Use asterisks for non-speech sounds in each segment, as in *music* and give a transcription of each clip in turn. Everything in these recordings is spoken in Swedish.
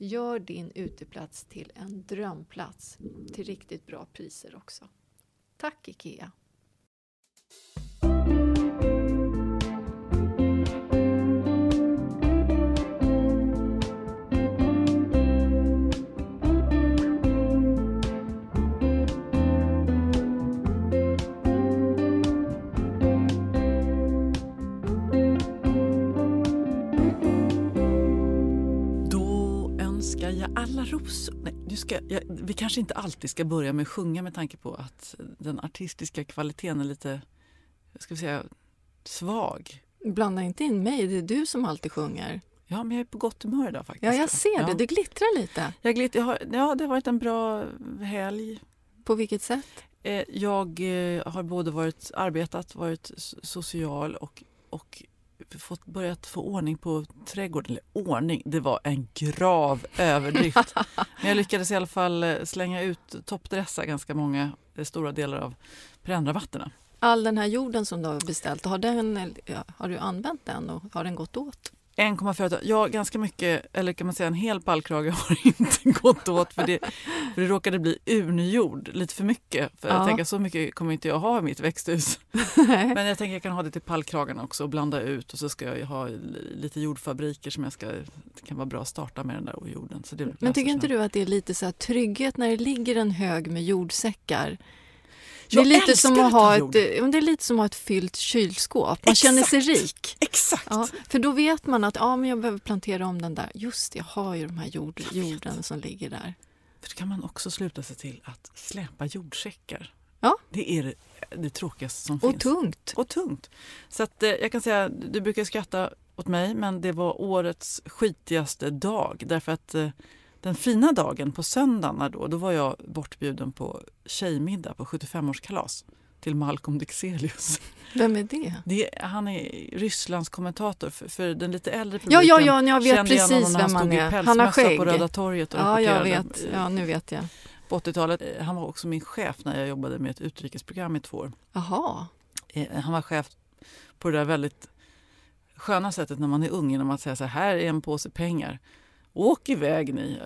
Gör din uteplats till en drömplats till riktigt bra priser också. Tack IKEA! Alla rosor. Nej, du ska, jag, vi kanske inte alltid ska börja med att sjunga med tanke på att den artistiska kvaliteten är lite, ska vi säga, svag. Blanda inte in mig, det är du som alltid sjunger. Ja, men jag är på gott humör idag faktiskt. Ja, jag ser det. Ja. Du glittrar lite. Jag glitt, jag har, ja, det har varit en bra helg. På vilket sätt? Eh, Jag eh, har både varit arbetat, varit social och, och fått, börjat få ordning på trädgården. Eller ordning, det var en grav överdrift. *laughs* Men jag lyckades i alla fall eh, slänga ut, toppdressa ganska många eh, stora delar av perennrabatterna. All den här jorden som du har beställt, har, den, ja, har du använt den och har den gått åt? 1,4 ton. Ja, ganska mycket, eller kan man säga en hel pallkrage *laughs* har inte gått åt för det, för det råkade bli urnjord lite för mycket. För Ja. jag tänker så mycket kommer inte jag ha i mitt växthus. *laughs* *laughs* Men jag tänker jag kan ha det till pallkragarna också och blanda ut och så ska jag ha li- lite jordfabriker som jag ska, det kan vara bra att starta med den där jorden. Så det Men tycker inte du att det är lite så här trygghet när det ligger en hög med jordsäckar? Det är, lite som att ha ett, men det är lite som att ha ett fyllt kylskåp. Man Exakt. känner sig rik. Exakt! Ja, för då vet man att ja, men jag behöver plantera om den där. Just det, jag har ju de här jord, jorden som ligger där. För då kan man också sluta sig till att släpa jordsäckar. Ja. Det är det, det tråkigaste som Och finns. tungt. och tungt. Så att, eh, jag kan säga, du brukar skratta åt mig men det var årets skitigaste dag därför att eh, den fina dagen på söndagen då, då var jag bortbjuden på tjejmiddag på 75-årskalas till Malcolm Dixelius. Vem är det? Det, han är Rysslands kommentator för, för den lite äldre Ja, publiken. ja, ja, jag vet kände precis vem han är. Han har skägg. på Röda torget och Ja, jag vet. Ja, nu vet jag. på 80-talet. Eh, Han var också min chef när jag jobbade med ett utrikesprogram i två år. Jaha. Eh, Han var chef på det där väldigt sköna sättet när man är ung genom att säga så här, här är en påse pengar. Åk iväg ni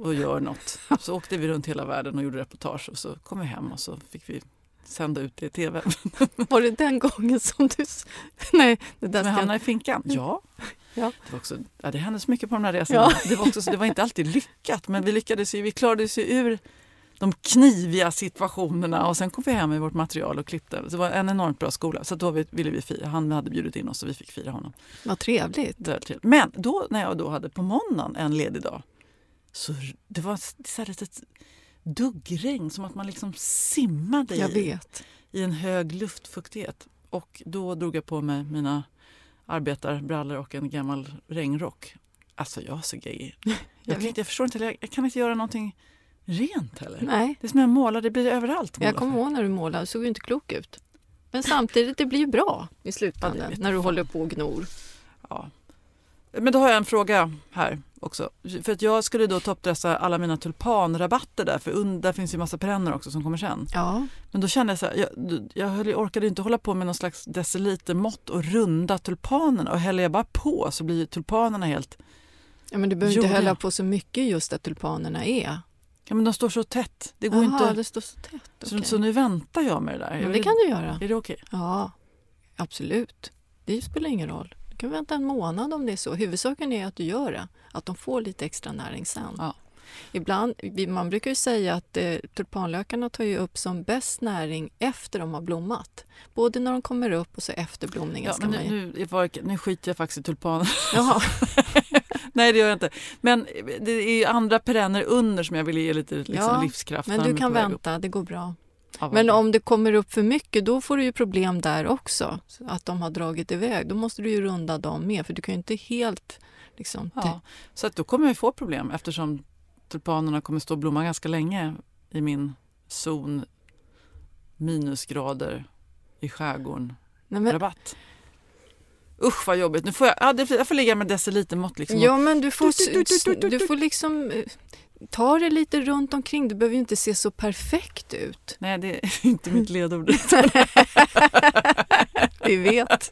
och gör *laughs* något. Så åkte vi runt hela världen och gjorde reportage och så kom vi hem och så fick vi sända ut det i tv. *laughs* Var det den gången som du... *laughs* Nej, det där ska... hamnade i finkan? Ja. Ja. Det, var också, ja, det hände så mycket på de här resorna. Ja. Det, var också, så det var inte alltid lyckat men vi lyckades ju, vi klarade oss ju ur de kniviga situationerna och sen kom vi hem med vårt material och klippte. Så det var en enormt bra skola. Så då vi- ville vi fira. Han hade bjudit in oss och vi fick fira honom. Vad trevligt. Trevligt. Men då när jag då hade på måndagen en ledig dag så det var så här litet duggregn som att man liksom simmade Jag i, vet. i en hög luftfuktighet. Och då drog jag på mig mina arbetarbrallor och en gammal regnrock. Alltså jag är så gay. *laughs* Jag, Jag inte, jag förstår inte, jag, jag kan inte göra någonting rent heller. Nej, Det är som jag målar, det blir överallt. jag målarfärg. kommer ihåg när du målade, det såg ju inte klok ut. Men samtidigt, det blir ju bra i slutändan när du håller på och gnor. Ja. Men då har jag en fråga här också. För att jag skulle då toppdressa alla mina tulpanrabatter där, för där finns ju massa perenner också som kommer sen. Ja, Men då kände jag så här, jag, jag jag orkade inte hålla på med någon slags decilitermått och runda tulpanerna och häller jag bara på så blir tulpanerna helt, ja men du behöver inte hälla jag? på så mycket just där tulpanerna är. Ja men de står så tätt. Det går Jaha, inte. det står så tätt. Så, okej. så nu väntar jag med det där. Men det kan du göra. Är det okej? Ja, absolut. Det spelar ingen roll. Du kan vänta en månad om det är så. Huvudsaken är att du gör det. Att de får lite extra näring sen. Ja. Ibland, man brukar ju säga att eh, tulpanlökarna tar ju upp som bäst näring efter de har blommat. Både när de kommer upp och så efter blomningen. Ja, men man nu, ju... nu, nu skiter jag faktiskt i tulpaner. Jaha. *laughs* Nej det gör jag inte. Men det är ju andra perenner under som jag vill ge lite liksom, Ja, livskraft. Men du kan vänta, det går bra. Ja, Men om det kommer upp för mycket, då får du ju problem där också. Så Att de har dragit iväg. Då måste du ju runda dem med, för du kan ju inte helt... Liksom, Ja, så att då kommer jag få problem eftersom tulpanerna kommer stå och blomma ganska länge i min zon minusgrader i skärgården. Nej, men, Rabatt. Usch vad jobbigt. Nu får jag, ja, jag får ligga med decilitermått. Liksom. Ja, men du får, Du, du, du, du, du, du får liksom eh, ta det lite runt omkring. Du behöver ju inte se så perfekt ut. Nej, det är *laughs* inte mitt ledord. *laughs* Vi vet.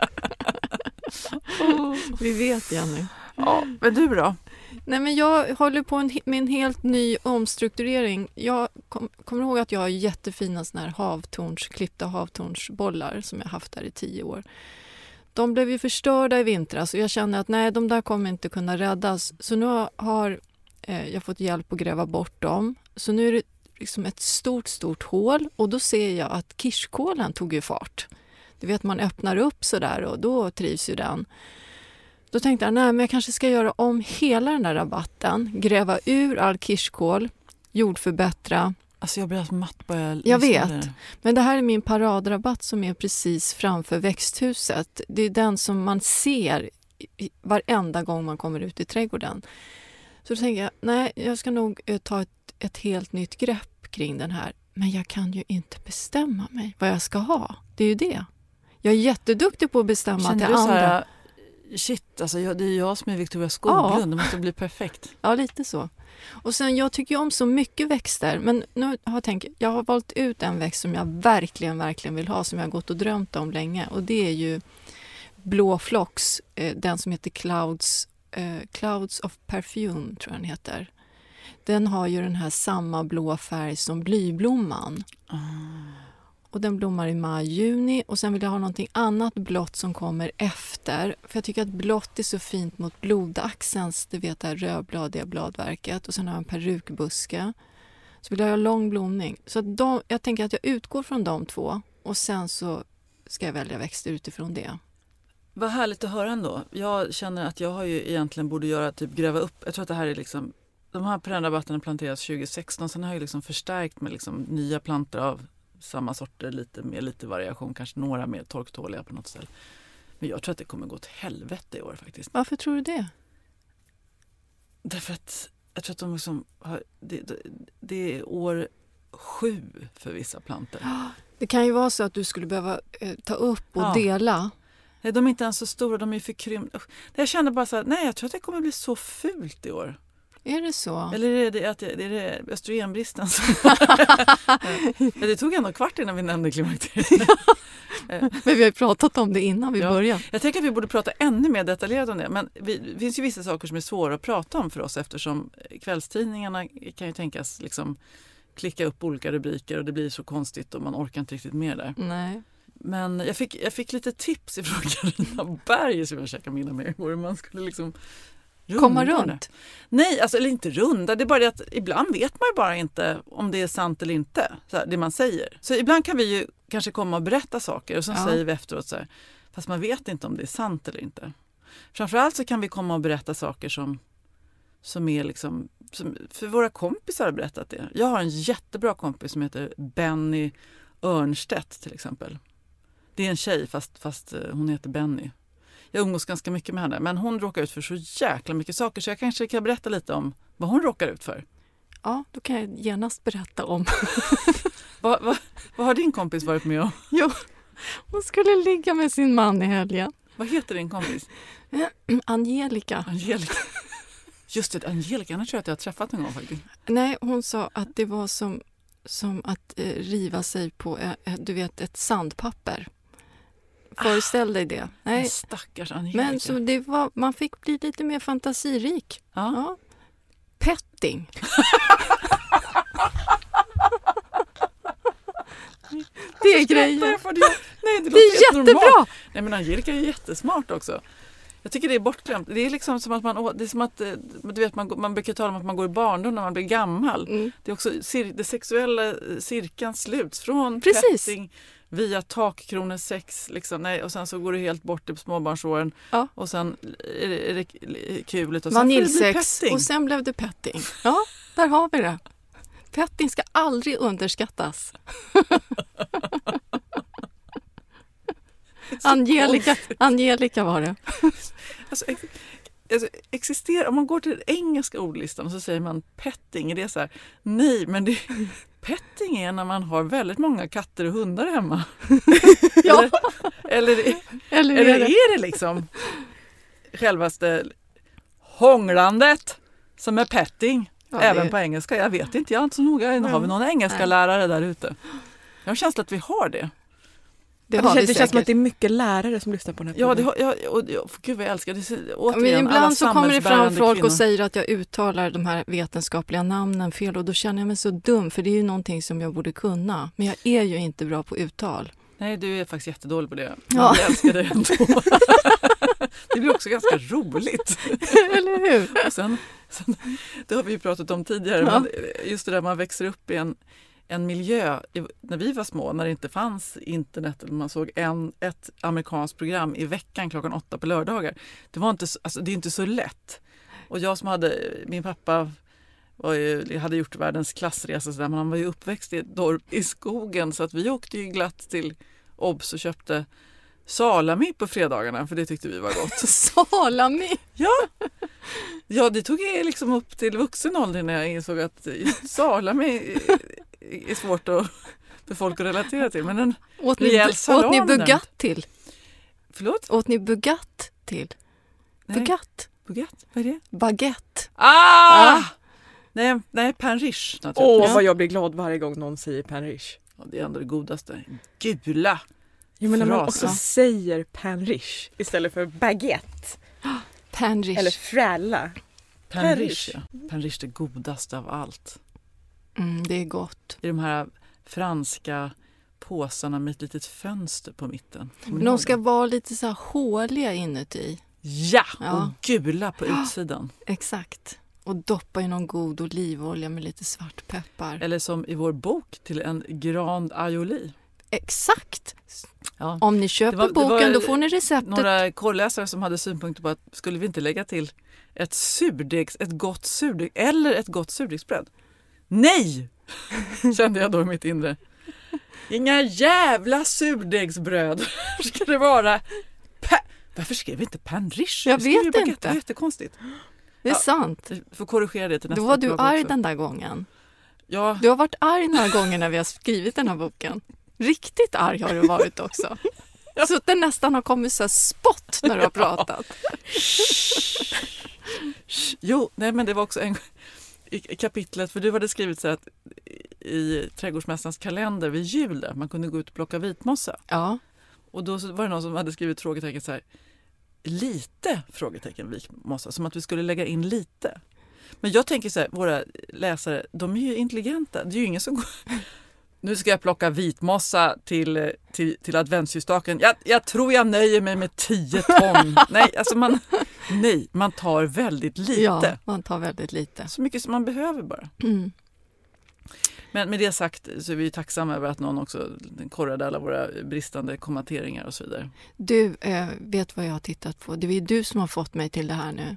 *laughs* Vi vet, Jenny. ja, men du då? Nej, men jag håller på med en helt ny omstrukturering. Jag kom, kommer ihåg att jag har jättefina såna här havtorns, klippta havtornsbollar som jag haft där i tio år. De blev ju förstörda i vintras och jag känner att nej, de där kommer inte kunna räddas. Så nu har eh, jag fått hjälp att gräva bort dem. Så nu är det liksom ett stort, stort hål och då ser jag att kirskålen tog ju fart. Du vet, man öppnar upp så där och då trivs ju den. Då tänkte jag, nej men jag kanske ska göra om hela den där rabatten, gräva ur all kirskål, jordförbättra. Alltså jag blir helt matt bara jag Jag vet. det. Men det här är min paradrabatt som är precis framför växthuset. Det är den som man ser varenda gång man kommer ut i trädgården. Så då tänker jag, nej jag ska nog eh, ta ett, ett helt nytt grepp kring den här. Men jag kan ju inte bestämma mig vad jag ska ha. Det är ju det. Jag är jätteduktig på att bestämma Känner till andra. här, shit, alltså jag, det är jag som är Victoria Skoglund, det måste bli perfekt. Ja, lite så. Och sen, jag tycker ju om så mycket växter, men nu har jag tänkt, jag har valt ut en växt som jag verkligen, verkligen vill ha, som jag har gått och drömt om länge. Och det är ju blå flox, eh, den som heter Clouds, eh, Clouds of Perfume, tror jag den heter. Den har ju den här samma blå färg som blyblomman. Och den blommar i maj, juni och sen vill jag ha någonting annat blått som kommer efter. För jag tycker att blått är så fint mot blodaxelns, du vet det här rödbladiga bladverket. Och sen har jag en perukbuske. Så vill jag ha lång blomning. Så att de, jag tänker att jag utgår från de två och sen så ska jag välja växter utifrån det. Vad härligt att höra ändå. Jag känner att jag har ju egentligen borde göra typ gräva upp. Jag tror att det här är liksom de här perennrabatterna planteras 2016. Sen har jag liksom förstärkt med liksom nya plantor av samma sorter, lite med lite variation, kanske några mer torktåliga på något ställe. Men jag tror att det kommer gå åt helvete i år faktiskt. Varför tror du det? Därför att jag tror att de liksom har, det, det, är år sju för vissa plantor. *gasps* Det kan ju vara så att du skulle behöva eh, ta upp och Ja. dela. Nej, de är inte ens så stora, de är för krympta. Jag kände bara så här, nej jag tror att det kommer bli så fult i år. Är det så? Eller är det, att, är det östrogenbristen? *laughs* det tog ändå kvart innan vi nämnde klimakteriet. *laughs* Men vi har ju pratat om det innan vi Ja. började. Jag tänker att vi borde prata ännu mer detaljerat om det. Men vi, det finns ju vissa saker som är svåra att prata om för oss eftersom kvällstidningarna kan ju tänkas liksom klicka upp olika rubriker och det blir så konstigt och man orkar inte riktigt med där. Nej. Men jag fick, jag fick lite tips ifrån *laughs* Carina Berg som jag käkade middag med igår. Man skulle liksom Komma runda det. runt. Nej, alltså, eller inte runda. Det är bara det att ibland vet man ju bara inte om det är sant eller inte, så här, det man säger. Så ibland kan vi ju kanske komma och berätta saker och sen Ja. säger vi efteråt så här, fast man vet inte om det är sant eller inte. Framförallt så kan vi komma och berätta saker som, som är liksom, som, för våra kompisar har berättat det. Jag har en jättebra kompis som heter Benny Örnstedt till exempel. Det är en tjej fast, fast eh, hon heter Benny. Jag umgås ganska mycket med henne men hon råkar ut för så jäkla mycket saker så jag kanske kan berätta lite om vad hon råkar ut för. Ja, då kan jag genast berätta om. *laughs* Vad, vad, vad har din kompis varit med om? *laughs* jo, hon skulle ligga med sin man i helgen. Vad heter din kompis? *clears throat* Angelica. Angelica. *laughs* Just det, Angelica, henne tror jag att jag har träffat en gång faktiskt. Nej, hon sa att det var som, som att eh, riva sig på eh, eh, du vet, ett sandpapper. Föreställ dig det. Nej, stackars Angelica. men så det var, man fick bli lite mer fantasirik. ja. Ja. Petting. det är grejen. Det, nej, det, Det är jättebra! Nej, men Angelica är jättesmart också. Jag tycker det är bortglömt. Det är liksom som att man, det är som att, eh, du vet, man, man brukar tala om att man går i barndom när man blir gammal. Mm. Det är också cir, det sexuella eh, cirkeln sluts från Precis. petting via takkronesex liksom, nej, och sen så går det helt bort i småbarnsåren Ja. och sen är det, är det kul och bli Vaniljsex och sen blev det petting. Ja, där har vi det. Petting ska aldrig underskattas. *laughs* Angelica, Angelica var det. Alltså, ex, alltså, existerar, om man går till den engelska ordlistan så säger man petting, är det så här? Nej, men det, petting är när man har väldigt många katter och hundar hemma. *laughs* Ja, Eller, eller, eller eller är det? är det liksom självaste hånglandet som är petting? Ja, Även det- på engelska. Jag vet inte, jag är inte så noga. Har vi någon engelska lärare där ute? Jag har känslan att vi har det. Det, Det, vi känns, det känns som att det är mycket lärare som lyssnar på den här Ja, det ja, och, och, gud vad jag älskar det. Återigen, Men ibland så kommer det fram folk kvinnor. och säger att jag uttalar de här vetenskapliga namnen fel och då känner jag mig så dum för det är ju någonting som jag borde kunna. Men jag är ju inte bra på uttal. Nej, du är faktiskt jättedålig på det. Men Ja. jag älskar dig ändå. *laughs* det blir också ganska roligt. *laughs* Eller hur? Och sen, sen, det har vi ju pratat om tidigare, Ja. men just det där man växer upp i en, en miljö. När vi var små, när det inte fanns internet, eller man såg en, ett amerikanskt program i veckan klockan åtta på lördagar. Det, var inte, så- alltså, det är inte så lätt. Och jag som hade, min pappa ju, hade gjort världens klassresa, så där, men han var ju uppväxt i ett dorp i skogen så att vi åkte ju glatt till Obs och köpte salami på fredagarna för det tyckte vi var gott. *laughs* Salami! Ja, det tog jag liksom upp till vuxen ålder när jag insåg att salami är- är svårt att, *laughs* för folk att relatera till. Men en, Åt ni, Rejäl åt ni salami där. bugat till? förlåt? Åt ni bugat till? Nej, Bugat? Bugat? Vad är det? Baguette? Ah! Nej, nej pain riche Åh, naturligtvis. vad jag blir glad varje gång någon säger pan riche. Ja, det är ändå det godaste. Gula! Jo, men när man också säger pan riche istället för baguette Panrish? eller frälla. Pain Pain riche, riche. ja. Pain riche det godaste av allt. Mm, det är gott. I de här franska påsarna med ett litet fönster på mitten. Ni De ska vara lite så här håliga inuti. Ja, Ja. och gula på utsidan. *gasps* Exakt. Och doppa i någon god olivolja med lite svartpeppar. Eller som i vår bok till en Grand Aioli. Exakt! Ja. Om ni köper var- boken då får ni receptet. Några korrläsare som hade synpunkter på att skulle vi inte lägga till ett surdegs, ett gott surdeg eller ett gott surdegsbröd? Nej! Kände jag då i mitt inre. Inga jävla surdegsbröd *laughs* ska det vara. Pa- Varför skrev vi inte pain riche? Jag vet baguette. inte. Det var jättekonstigt. Det är Ja. sant. Får korrigera det till nästa Då var du arg också. den där gången. Ja, Du har varit arg några gånger när vi har skrivit den här boken. Riktigt arg har du varit också. *laughs* Så att det nästan har kommit så här spott när du har pratat. Jo, nej men det var också en i kapitlet, för du hade skrivit så att i trädgårdsmästarens kalender vid jul där, man kunde gå ut och plocka vitmossa. Ja. Och då var det någon som hade skrivit frågetecken så här, lite frågetecken vitmossa, som att vi skulle lägga in lite. Men jag tänker så här, våra läsare, de är ju intelligenta. Det är ju ingen som går... Nu ska jag plocka vitmossa till, till, till adventsljusstaken. Jag, jag tror jag nöjer mig med 10 ton. *laughs* nej, alltså man, nej, man tar väldigt lite. ja, man tar väldigt lite. Så mycket som man behöver bara. Mm. Men med det sagt så är vi tacksamma över att någon också korrade alla våra bristande kommenteringar och så vidare. Du, eh, vet vad jag har tittat på? Det är du som har fått mig till det här nu.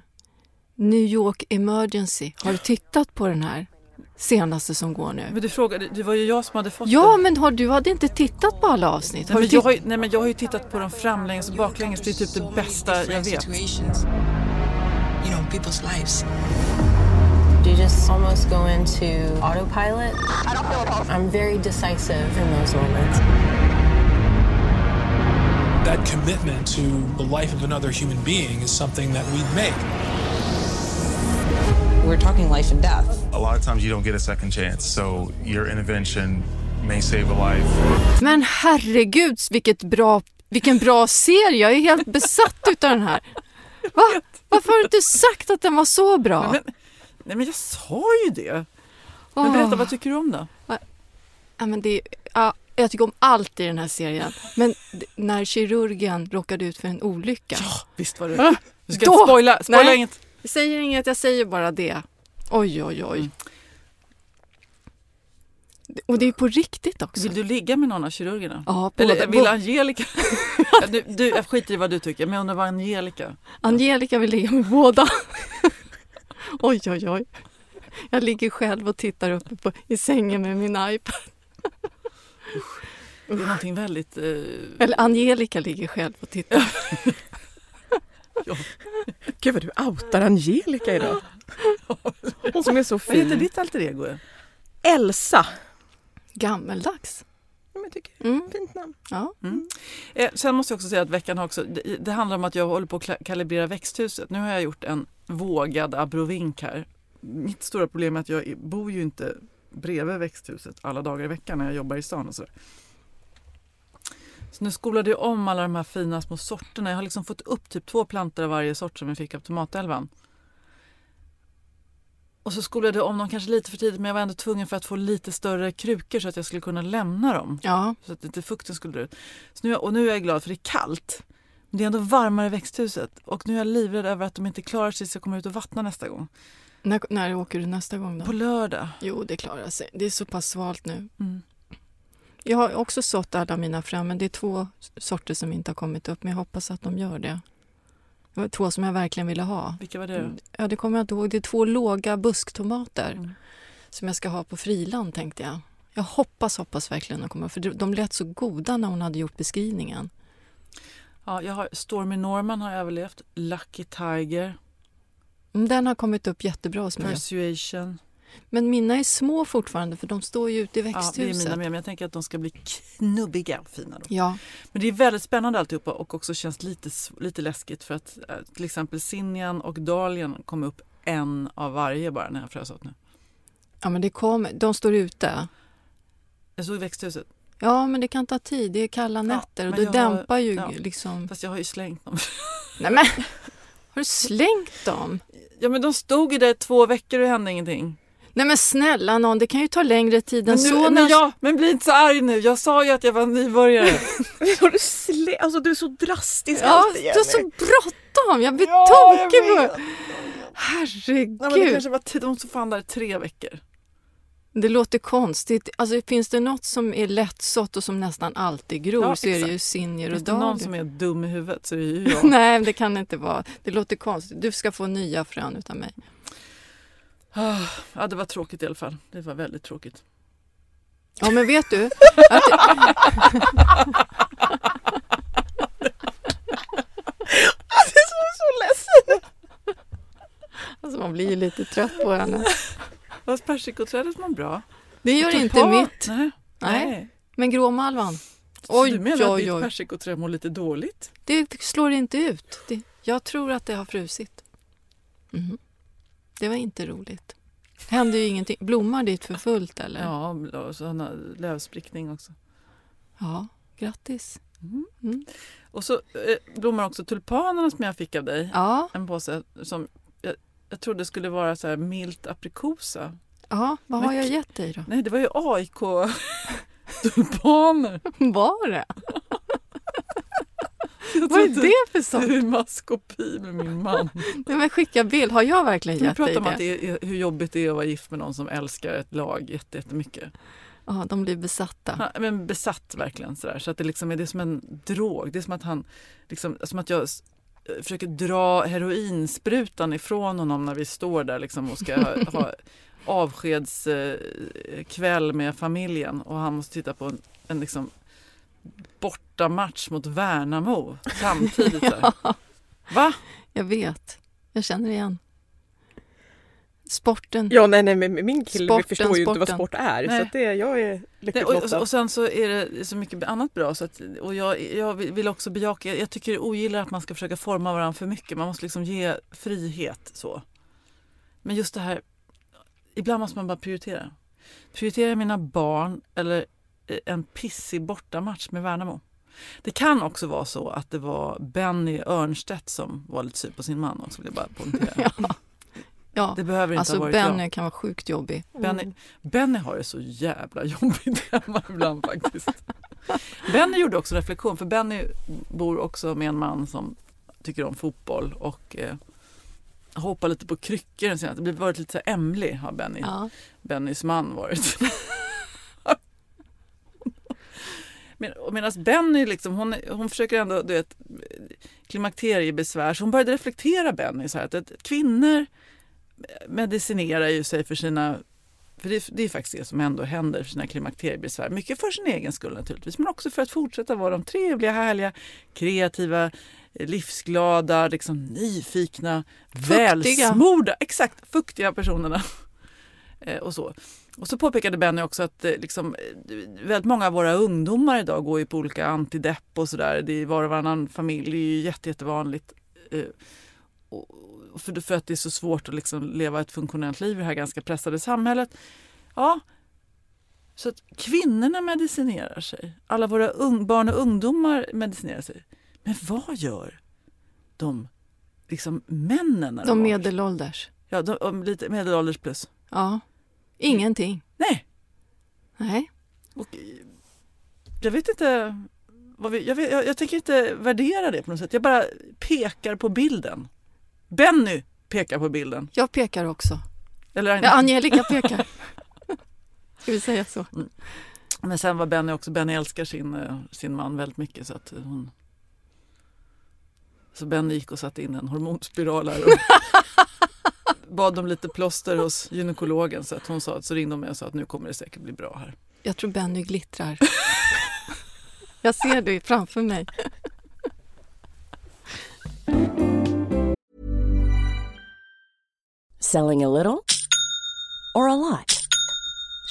New York Emergency. Har du tittat på den här senaste som går nu? Men du frågade, det var ju jag som hade fått Ja, den. men har, du hade inte tittat på alla avsnitt? Nej men, jag har ju, nej men jag har ju tittat på dem framlänges och baklänges. Det är typ det bästa jag vet. You know, people's lives. You just almost go into autopilot. I'm very decisive in those moments. That commitment to the life of another human being is something that we make. We're talking life and death. A lot of times you don't get a second chance, so your intervention may save a life. Men herregud, vilket bra, vilken bra serie! Jag är helt besatt utav den här. Va? Varför har du inte sagt att den var så bra? Men, nej men jag sa ju det. Men berätta, vad tycker du om det? Ja, men det, ja, jag tycker om allt i den här serien. Men när kirurgen råkade ut för en olycka. Ja, visst var det. Du ska då- inte spoila, spoila Nej. inget. Jag säger inget, jag säger bara det. Oj, oj, oj. Mm. Och det är på riktigt också. Vill du ligga med någon av kirurgerna? Ja, Eller båda- vill bå- Angelica? *laughs* Ja, du, du, jag skiter i vad du tycker, men jag undrar vad Angelica... Angelica vill ligga med båda. *laughs* oj, oj, oj. Jag ligger själv och tittar uppe på, i sängen med min iPad. Det är någonting väldigt... Eh, Eller Angelica ligger själv och tittar. *laughs* *laughs* Gud vad du outar Angelica idag. Hon som är så vad heter fin. ditt alter ego? Elsa. Gammeldags. Jag tycker Mm. Fint namn. Ja. Eh, sen måste jag också säga att veckan har också... Det, det handlar om att jag håller på att kalibrera växthuset. Nu har jag gjort en vågad abrovink här. Mitt stora problem är att jag bor ju inte bredvid växthuset alla dagar i veckan när jag jobbar i stan och sådär. Så nu skolade jag om alla de här fina små sorterna. Jag har liksom fått upp typ två plantor av varje sort som vi fick av tomatälvan. Och så skolade jag om dem kanske lite för tidigt men jag var ändå tvungen för att få lite större krukor så att jag skulle kunna lämna dem. ja. Så att inte fukten skulle dra ut. Så nu, och nu är jag glad för det är kallt. Men det är ändå varmare i växthuset. Och nu är jag livrädd över att de inte klarar sig så jag kommer ut och vattna nästa gång. När, när åker du nästa gång då? På lördag. Jo, det klarar sig. Det är så pass svalt nu. Mm. Jag har också sått alla mina fram, men det är två sorter som inte har kommit upp. Men jag hoppas att de gör det. Det var två som jag verkligen ville ha. Vilka var det? Ja, det kommer jag inte ihåg. Det är två låga busktomater Mm. som jag ska ha på friland, tänkte jag. Jag hoppas, hoppas verkligen att de kommer. För de- de lät så goda när hon hade gjort beskrivningen. Ja, jag har Stormy Norman har överlevt. Lucky Tiger. Mm, Den har kommit upp jättebra hos mig. Persuasion. Men mina är små fortfarande, för de står ju ute i Ja, det är växthuset. mina med. Men jag tänker att de ska bli knubbiga och fina. Då. Ja, Men det är väldigt spännande alltihopa och också känns lite, lite läskigt för att eh, till exempel Sinjan och Dahlian kom upp en av varje bara när jag frös åt nu. ja, men det kommer. De står ute. Jag såg i växthuset. Ja, men det kan ta tid. Det är kalla nätter och men det har- dämpar ju ja. liksom... Fast jag har ju slängt dem. *laughs* Nej men! Har du slängt dem? Ja men de stod ju där två veckor och det hände ingenting. Nej men snälla någon, det kan ju ta längre tid än nu, så. men, när- ja, men bli inte så arg nu. Jag sa ju att jag var nybörjare. *laughs* *laughs* Du, slä... alltså, du är så drastisk Ja, alltid, du har så Jenny. bråttom! Jag blir Ja, jag tokig på. Herregud! Nej, men det kanske var tid. De stod fan där i tre veckor. Det låter konstigt. Alltså, finns det något som är lättsått och som nästan alltid gror Ja, så är det ju sinjer och det någon dahlior. som är dum i huvudet så är det ju *laughs* jag. Nej, det kan det inte vara. Det låter konstigt. Du ska få nya frön utav mig. Ah, Ja, det var tråkigt i alla fall. Det var väldigt tråkigt. Ja, men vet du? Att *laughs* är så, så ledsen. alltså, man blir ju lite trött på henne. Fast persikoträdet var bra. Det gör inte Tulpan. mitt. Nej. Nej. Men gråmalvan, Så Oj, du menar att oj, ditt oj. persikoträd mår lite dåligt? det slår inte ut. Det, jag tror att det har frusit. Mhm. Det var inte roligt. Hände ju ingenting. Blommar dit för fullt eller? Ja, och så har lövsprickning också. Ja, grattis. Mm. Och så eh, blommar också tulpanerna som jag fick av dig. Ja, En påse som jag, jag trodde skulle vara så här milt aprikosa. ja vad har Men- jag gett dig då? Nej, det var ju AIK-tulpaner. *laughs* Var det? Vad är det för Det sånt? är maskopi med min man. *laughs* Nej, men skicka bild. Har jag verkligen Vi gett dig pratar om att det? det är, hur jobbigt det är att vara gift med någon som älskar ett lag jätte- jättemycket. Ja, de blir besatta. Han, men besatt verkligen sådär. Så att det liksom är, det är som en drog. Det är som att han, liksom, som att jag försöker dra heroinsprutan ifrån honom när vi står där liksom och ska ha, *laughs* ha avskedskväll med familjen och han måste titta på en, en liksom bortamatch mot Värnamo samtidigt. Där. *laughs* Va? Jag vet. Jag känner igen. Sporten. Ja, nej, nej, men min kille Sporten, förstår ju inte vad sporten. sport är. Nej. Så att det, jag är lyckligt och, lottad. och sen så är det så mycket annat bra. Så att, och jag, jag vill också bejaka, jag tycker ogillar att man ska försöka forma varandra för mycket. Man måste liksom ge frihet. så. Men just det här, ibland måste man bara prioritera. Prioritera mina barn eller en pissig bortamatch med Värnamo. Det kan också vara så att det var Benny Örnstedt som var lite sur på sin man också, vill jag bara poängtera. *laughs* Ja. ja. Det behöver inte Alltså ha varit jag. Benny kan vara sjukt jobbig. Benny, Benny har det så jävla jobbigt *laughs* hemma ibland faktiskt. Benny gjorde också reflektion, för Benny bor också med en man som tycker om fotboll och eh, hoppar lite på kryckor. Det har varit lite så ämlig har Benny, Ja. Bennys man varit. *laughs* Men, och medan Benny liksom, hon, hon försöker ändå, du vet, klimakteriebesvär, så hon började reflektera Benny så här att, att kvinnor medicinerar ju sig för sina för det, det är faktiskt det som ändå händer för sina klimakteriebesvär. Mycket för sin egen skull naturligtvis, men också för att fortsätta vara de trevliga, härliga, kreativa, livsglada, liksom nyfikna, välsmorda, exakt, fuktiga personerna. *laughs* Eh, och så. Och så påpekade Benny också att eh, liksom, eh, väldigt många av våra ungdomar idag går ju på olika antidepp och sådär. Det är var och varannan familj, det är ju jätte, jättevanligt. Eh, för, för att det är så svårt att liksom leva ett funktionellt liv i det här ganska pressade samhället. Ja, så att kvinnorna medicinerar sig. Alla våra barn och ungdomar medicinerar sig. Men vad gör de liksom männen? De medelålders. Ja, de, lite medelålders plus. Ja. Ingenting. Nej. Nej. Och, eh, jag vet inte. Vad vi, jag, vet, jag, jag tänker inte värdera det på något sätt. Jag bara pekar på bilden. Benny pekar på bilden. Jag pekar också. Eller, Ja, Angelica pekar. *laughs* Ska vi säga så? Men sen var Benny också, Benny älskar sin, eh, sin man väldigt mycket så att hon Så Benny gick och satte in en hormonspiral här och *laughs* bad om lite plåster hos gynekologen så att hon sa, så ringde hon mig och sa att nu kommer det säkert bli bra här. Jag tror Benny glittrar. *laughs* Jag ser det framför mig. Selling a little or a lot?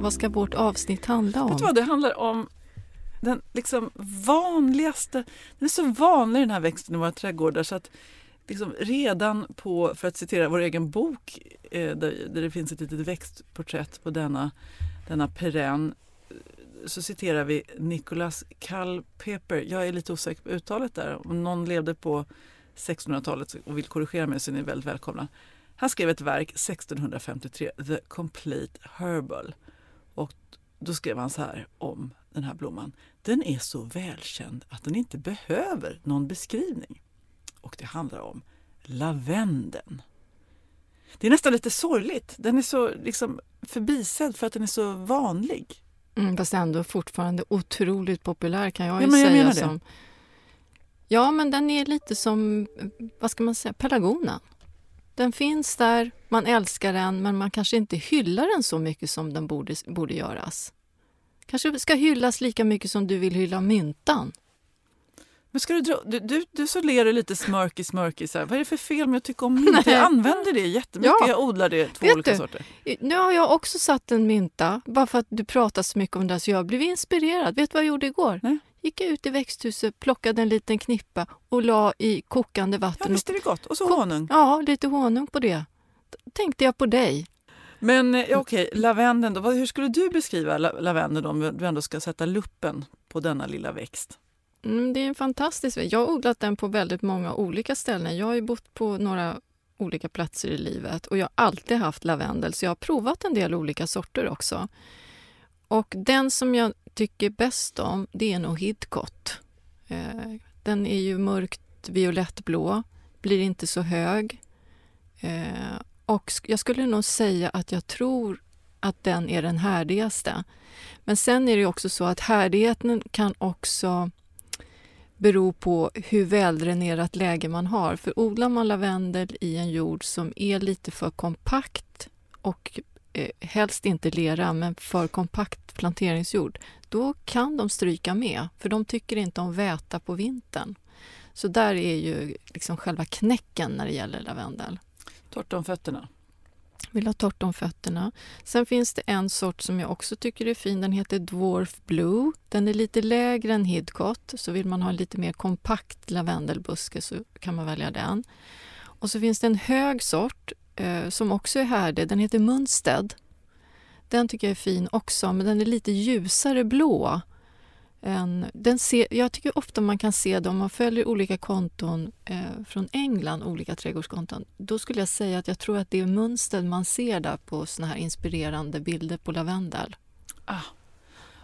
Vad ska vårt avsnitt handla Vet du om? vad, det handlar om den liksom vanligaste, den är så vanlig den här växten i våra trädgårdar så att liksom redan på, för att citera vår egen bok eh, där, där det finns ett litet växtporträtt på denna, denna perenn så citerar vi Nicholas Culpeper. Jag är lite osäker på uttalet där. Om någon levde på 1600-talet och vill korrigera mig så är ni väldigt välkomna. Han skrev ett verk 1653, The Complete Herbal. Och då skrev han så här om den här blomman. Den är så välkänd att den inte behöver någon beskrivning. Och det handlar om lavendeln. Det är nästan lite sorgligt. Den är så liksom förbisedd för att den är så vanlig. Mm, fast ändå fortfarande otroligt populär kan jag ju Ja, men jag säga. menar det. som, ja, men den är lite som, vad ska man säga, pelargonen. Den finns där, man älskar den, men man kanske inte hyllar den så mycket som den borde, borde göras. Kanske ska hyllas lika mycket som du vill hylla myntan. Men ska du, dra, du, du, du så ler du lite smörky smörky. Så här. Vad är det för fel med att tycka om *laughs* mynta? Jag använder det jättemycket. Ja. Jag odlar det två Vet olika du, sorter. Nu har jag också satt en mynta, bara för att du pratar så mycket om det, så jag blev inspirerad. Vet du vad jag gjorde igår? Nej. Gick jag ut i växthuset, plockade en liten knippa och la i kokande Ja, vatten. visst är det gott. Och så Ko- honung. Ja, lite honung på det. Då tänkte jag på dig. Men eh, ja, okej, lavendeln då. Hur skulle du beskriva la- lavendeln om du ändå ska sätta luppen på denna lilla växt? Mm, det är en fantastisk växt. Jag har odlat den på väldigt många olika ställen. Jag har ju bott på några olika platser i livet och jag har alltid haft lavendel så jag har provat en del olika sorter också. Och den som jag tycker bäst om det är nog Hidcott. Eh, Den är ju mörkt violettblå, blir inte så hög. Eh, Och jag skulle nog säga att jag tror att den är den härdigaste. Men sen är det också så att härdigheten kan också bero på hur väldränerat läge man har. För odlar man lavendel i en jord som är lite för kompakt och eh, helst inte lera, men för kompakt planteringsjord, då kan de stryka med, för de tycker inte om väta på vintern. Så där är ju liksom själva knäcken när det gäller lavendel. Torrt om fötterna. Vill ha torrt om fötterna. Sen finns det en sort som jag också tycker är fin. Den heter Dwarf Blue. Den är lite lägre än Hidcot. Så vill man ha en lite mer kompakt lavendelbuske så kan man välja den. Och så finns det en hög sort Eh, som också är härdig. Den heter Munsted. Den tycker jag är fin också, men den är lite ljusare blå. Än, den ser, jag tycker ofta man kan se det om man följer olika konton eh, från England, olika trädgårdskonton. Då skulle jag säga att jag tror att det är Munsted man ser där på såna här inspirerande bilder på lavendel. Ah.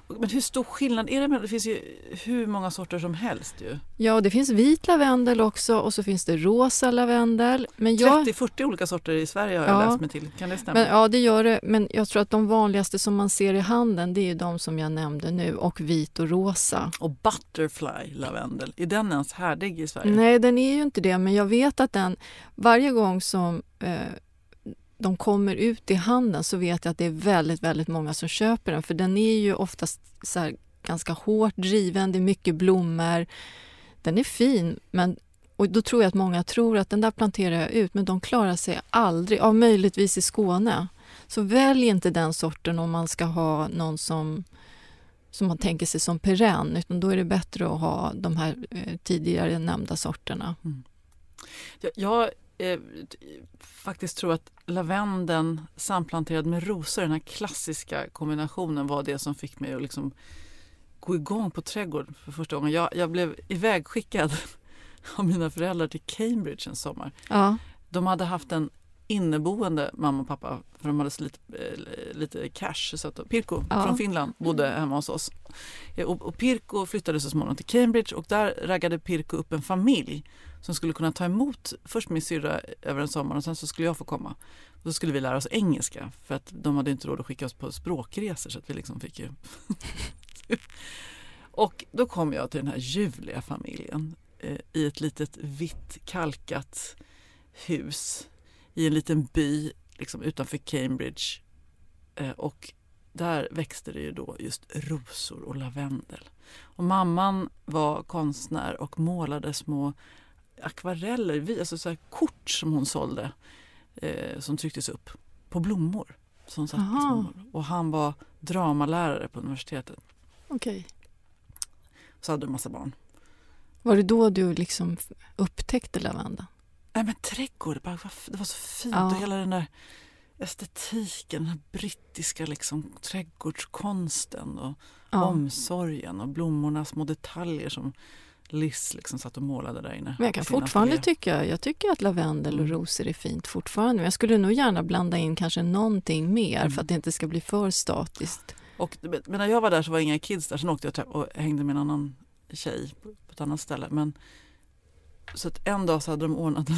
Men hur stor skillnad är det? mellan- Det finns ju hur många sorter som helst ju. Ja, det finns vit lavendel också och så finns det rosa lavendel. Men jag, 30-40 olika sorter i Sverige har jag Ja. läst mig till. Kan det stämma? men, ja, det gör det. Men jag tror att de vanligaste som man ser i handeln det är ju de som jag nämnde nu och vit och rosa. Och butterfly lavendel, är den ens härdig i Sverige? Nej, den är ju inte det, men jag vet att den varje gång som eh, de kommer ut i handeln så vet jag att det är väldigt, väldigt många som köper den. För den är ju oftast så här ganska hårt driven, det är mycket blommor. Den är fin, men och då tror jag att många tror att den där planterar jag ut, men de klarar sig aldrig, ja, möjligtvis i Skåne. Så välj inte den sorten om man ska ha någon som som man tänker sig som perenn, utan då är det bättre att ha de här eh, tidigare nämnda sorterna. Mm. Jag, jag eh, faktiskt tror att lavendeln samplanterad med rosor, den här klassiska kombinationen var det som fick mig att liksom gå igång på trädgård för första gången. Jag, jag blev ivägskickad *laughs* av mina föräldrar till Cambridge en sommar. Ja. De hade haft en inneboende mamma och pappa för de hade så lite, eh, lite cash. Så att Pirko Ja. från Finland bodde hemma hos oss. Eh, Och, och Pirko flyttade så småningom till Cambridge och där raggade Pirko upp en familj som skulle kunna ta emot först min syrra över en sommar och sen så skulle jag få komma. Då skulle vi lära oss engelska för att de hade inte råd att skicka oss på språkresor så att vi liksom fick ju *laughs* Och då kom jag till den här ljuvliga familjen eh, i ett litet vitt kalkat hus i en liten by liksom utanför Cambridge. Eh, och där växte det ju då just rosor och lavendel. Och mamman var konstnär och målade små akvareller, vi- alltså så kort som hon sålde eh, som trycktes upp på blommor. Som satt och han var dramalärare på universitetet. Okej. Så hade de massa barn. Var det då du liksom upptäckte lavendeln? Nej men trädgård, bara, det var så fint Ja. och hela den där estetiken, den här brittiska liksom, trädgårdskonsten och Ja. omsorgen och blommornas små detaljer som Liz liksom satt och målade där inne. Men jag kan fortfarande tycka, jag tycker att lavendel och Mm. rosor är fint fortfarande. Men jag skulle nog gärna blanda in kanske någonting mer Mm. för att det inte ska bli för statiskt. Och, men när jag var där så var inga kids där. Sen åkte jag och hängde med en annan tjej på, på ett annat ställe. Men, så att en dag så hade de ordnat en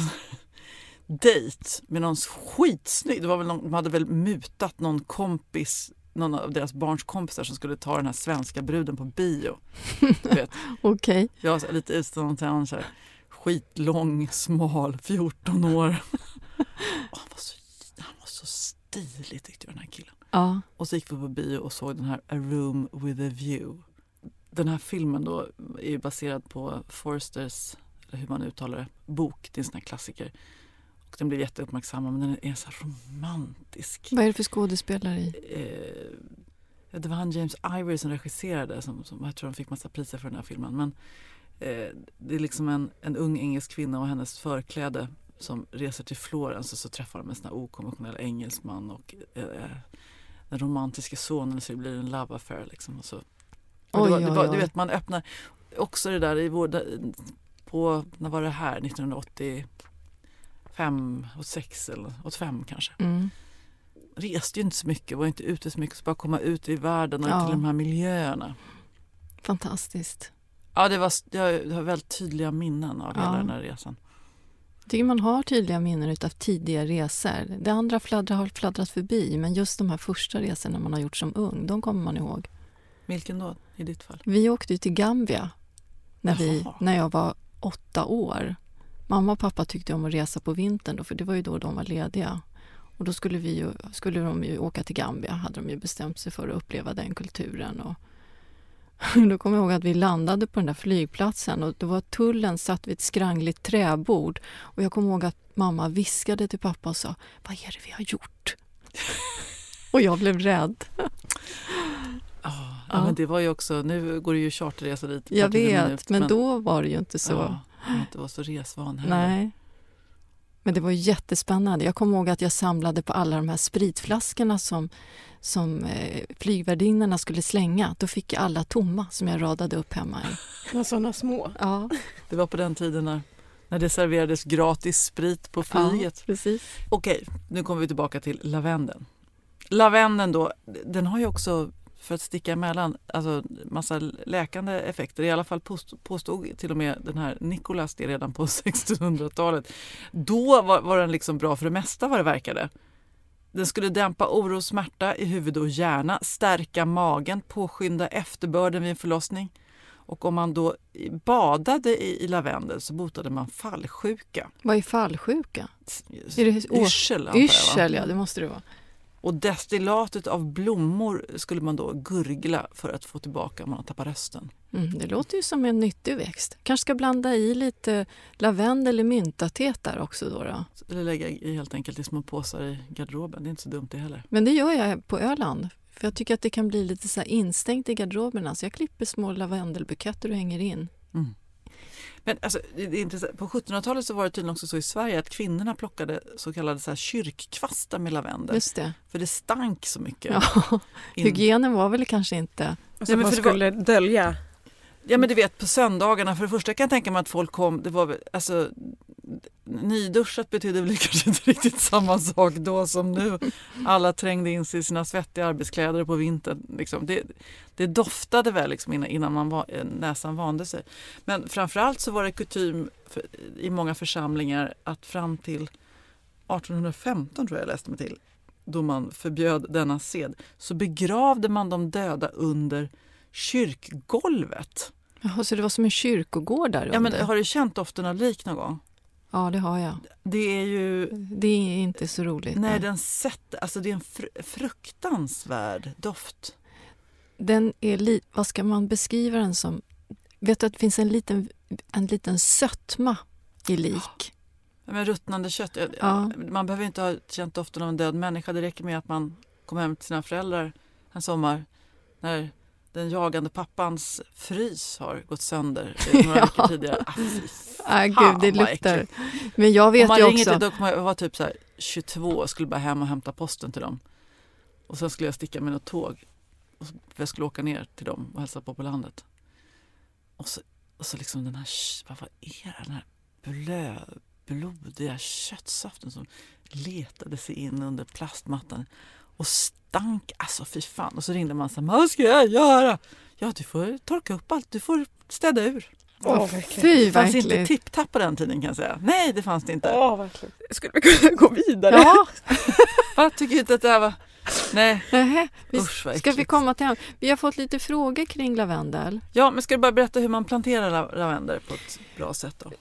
*laughs* dejt med någon skitsnygg. Det var väl någon, de hade väl mutat någon kompis någon av deras barns kompisar som skulle ta den här svenska bruden på bio. *laughs* Okej. Jag var lite utstående till så här, skitlång, smal, 14 år. *laughs* Han, var så, han var så stilig tyckte jag den här killen. Ja. Och så gick vi på bio och såg den här A Room with a View. Den här filmen då är baserad på Forsters, eller hur man uttalar det, bok. Det är en sån här klassiker. Och den blev jätteuppmärksammad men den är så romantisk. Vad är det för skådespelare i? Eh, det var han James Ivory som regisserade, som, som jag tror han fick massa priser för den här filmen. Men eh, det är liksom en, en ung engelsk kvinna och hennes förkläde som reser till Florens och så träffar de en sån här okonventionell engelsman och eh, den romantiska sonen så det blir en love affair liksom. Och så. Och det var, Oj, det oj, var, oj. du vet man öppnar också det där i vår, på, när var det här, 1985, 86 eller 85 kanske Mm. reste ju inte så mycket, var inte ute så mycket, så bara komma ut i världen och Ja. till de här miljöerna. Fantastiskt. Ja, det var, jag har väldigt tydliga minnen av hela Ja. den här resan. Jag tycker man har tydliga minnen av tidiga resor. Det andra fladdrar, har fladdrat förbi, men just de här första resorna man har gjort som ung, de kommer man ihåg. Vilken då, i ditt fall? Vi åkte ju till Gambia när, vi, Jaha. när jag var åtta år. Mamma och pappa tyckte om att resa på vintern, då, för det var ju då de var lediga. Och då skulle, vi ju, skulle de ju åka till Gambia, hade de ju bestämt sig för att uppleva den kulturen. Och *laughs* då kommer jag ihåg att vi landade på den där flygplatsen och då var tullen satt vid ett skrangligt träbord. Och jag kommer ihåg att mamma viskade till pappa och sa, vad är det vi har gjort? *laughs* och jag blev rädd. oh. Ja. men det var ju också, nu går det ju charterresa dit. Jag vet, minut, men, då var det ju inte så. Ja, jag inte var så resvan heller. Nej. Men det var jättespännande. Jag kommer ihåg att jag samlade på alla de här spritflaskorna som, som eh, flygvärdinnorna skulle slänga. Då fick jag alla tomma som jag radade upp hemma. i. *laughs* Sådana små. Ja, Det var på den tiden när, när det serverades gratis sprit på flyget. ja precis. Okej, nu kommer vi tillbaka till lavendeln. Lavendeln då, den har ju också, för att sticka emellan, alltså massa läkande effekter. I alla fall påstod, påstod till och med den här Nicholas det redan på *laughs* 1600-talet. Då var, var den liksom bra för det mesta vad det verkade. Den skulle dämpa oro och smärta i huvud och hjärna, stärka magen, påskynda efterbörden vid en förlossning. Och om man då badade i, i lavendel så botade man fallsjuka. Vad är fallsjuka? Är det å- Yrsel? Yrsel, ja det måste det vara. Och destillatet av blommor skulle man då gurgla för att få tillbaka om man har tappat rösten. Mm, det låter ju som en nyttig växt. Kanske ska blanda i lite lavendel i myntatet där också då, då. Eller lägga i helt enkelt i små påsar i garderoben. Det är inte så dumt det heller. Men det gör jag på Öland. För jag tycker att det kan bli lite så instängt i garderoberna. Så jag klipper små lavendelbuketter och hänger in. Men alltså, det är intressant. på 1700-talet så var det tydligen också så i Sverige att kvinnorna plockade så kallade så här kyrkkvastar med lavendel. Just det. För det stank så mycket. Ja, *laughs* In- hygienen var väl kanske inte... Alltså men man för det var- skulle dölja. Ja men du vet på söndagarna, för det första kan jag tänka mig att folk kom, det var alltså nyduschat betydde väl *laughs* kanske inte riktigt samma sak då som nu. Alla trängde in sig i sina svettiga arbetskläder på vintern. Liksom. Det, det doftade väl liksom innan, innan man var, näsan vande sig. Men framförallt så var det kutym för, i många församlingar att fram till 1815 tror jag jag läste mig till, då man förbjöd denna sed, så begravde man de döda under kyrkgolvet. Jaha, så det var som en kyrkogård där Ja, men har du känt doften av lik någon gång? Ja, det har jag. Det är ju... Det är inte så roligt. Nej, den sätter, alltså det är en fr- fruktansvärd doft. Den är li, vad ska man beskriva den som? Vet du att det finns en liten, en liten sötma i lik? Ja, Men ruttnande kött. ja, Ja. Man behöver inte ha känt doften av en död människa. Det räcker med att man kommer hem till sina föräldrar en sommar när den jagande pappans frys har gått sönder eh, *laughs* några veckor tidigare. Ah, fy Ah, gud, det luktar. Men jag Om vet man ju ringer också... till, jag vara typ så här, 22 och skulle bara hem och hämta posten till dem. Och sen skulle jag sticka med något tåg. Och så, jag skulle åka ner till dem och hälsa på på landet. Och så, och så liksom den här, vad var är det? Den här blö, blodiga köttsaften som letade sig in under plastmattan och stank. Alltså fy fan. Och så ringde man så vad ska jag göra? Ja, du får torka upp allt, du får städa ur. Åh, Fy, det fanns verkligen. inte tipptapp på den tiden kan jag säga. Nej, det fanns det inte. Åh, verkligen. Skulle vi kunna gå vidare? Ja, *laughs* Jag tycker inte att det här var... Nej, nähä. vi, usch vad ska vi komma till hem? Vi har fått lite frågor kring lavendel. Ja, men ska du bara berätta hur man planterar la- lavendel på ett bra sätt då?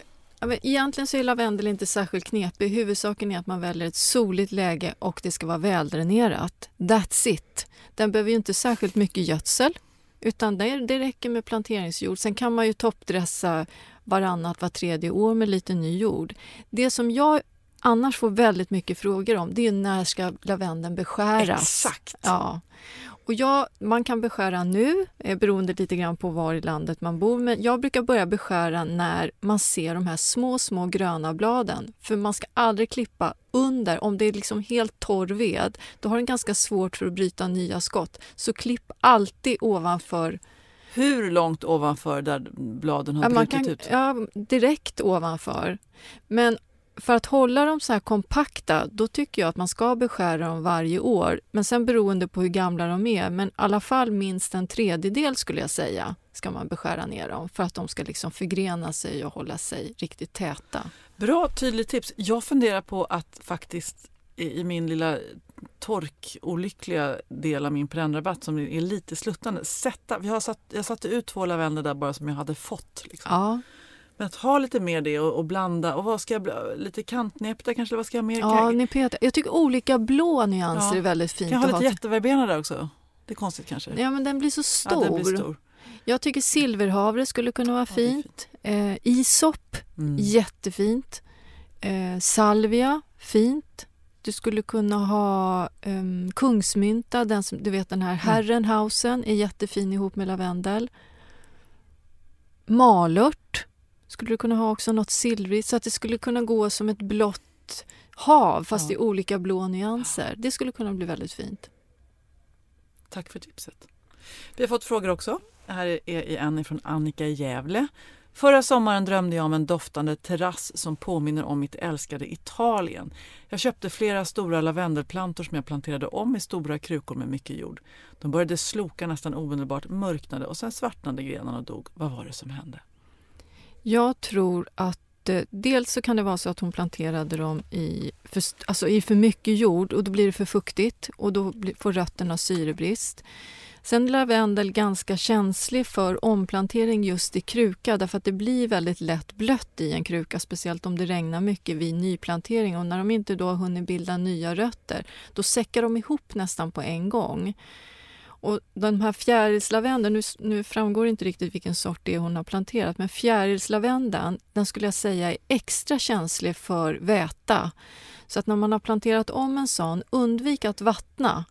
Egentligen så är lavendel inte särskilt knepig. Huvudsaken är att man väljer ett soligt läge och det ska vara väldränerat. That's it. Den behöver ju inte särskilt mycket gödsel utan det, det räcker med planteringsjord. Sen kan man ju toppdressa varannat, var tredje år med lite ny jord. Det som jag annars får väldigt mycket frågor om det är när ska lavendeln beskäras. Exakt. Ja. Och jag, man kan beskära nu, eh, beroende lite grann på var i landet man bor. Men jag brukar börja beskära när man ser de här små, små gröna bladen. För man ska aldrig klippa under. Om det är liksom helt torr ved, då har den ganska svårt för att bryta nya skott. Så klipp alltid ovanför Hur långt ovanför där bladen har Ja, brutit kan, ut? ja, direkt ovanför. Men för att hålla dem så här kompakta, då tycker jag att man ska beskära dem varje år. Men sen beroende på hur gamla de är, men i alla fall minst en tredjedel skulle jag säga, ska man beskära ner dem för att de ska liksom förgrena sig och hålla sig riktigt täta. Bra, tydligt tips. Jag funderar på att faktiskt i min lilla torkolyckliga del av min perennrabatt som är lite sluttande, sätta, vi har satt, jag satte ut två lavendel där bara som jag hade fått. Liksom. Ja, Men att ha lite mer det och, och blanda. Och vad ska jag, lite kantnäpta kanske? Vad ska jag mer? ja petar. Jag tycker olika blå nyanser Ja. är väldigt fint. kan jag ha lite ha. jätteverbena där också? Det är konstigt kanske. Ja, men den blir så Ja, stor. den blir stor. Jag tycker silverhavre skulle kunna vara Ja, fint. Eh, isop Mm. Jättefint. Eh, salvia, fint. Du skulle kunna ha um, kungsmynta, den som, du vet den här Herrenhausen är jättefin ihop med lavendel. Malört skulle du kunna ha också något silvrigt så att det skulle kunna gå som ett blått hav fast Ja. i olika blå nyanser. Det skulle kunna bli väldigt fint. Tack för tipset. Vi har fått frågor också. Här är en från Annika i Gävle. Förra sommaren drömde jag om en doftande terrass som påminner om mitt älskade Italien. Jag köpte flera stora lavendelplantor som jag planterade om i stora krukor med mycket jord. De började sloka nästan omedelbart, mörknade och sen svartnade grenarna och dog. Vad var det som hände? Jag tror att eh, dels så kan det vara så att hon planterade dem i för, alltså i för mycket jord och då blir det för fuktigt och då blir, får rötterna syrebrist. Sen är lavendel ganska känslig för omplantering just i kruka därför att det blir väldigt lätt blött i en kruka, speciellt om det regnar mycket vid nyplantering och när de inte då har hunnit bilda nya rötter, då säckar de ihop nästan på en gång. Och den här fjärilslavendeln, nu, nu framgår inte riktigt vilken sort det är hon har planterat, men fjärilslavendeln, den skulle jag säga är extra känslig för väta. Så att när man har planterat om en sån, undvik att vattna.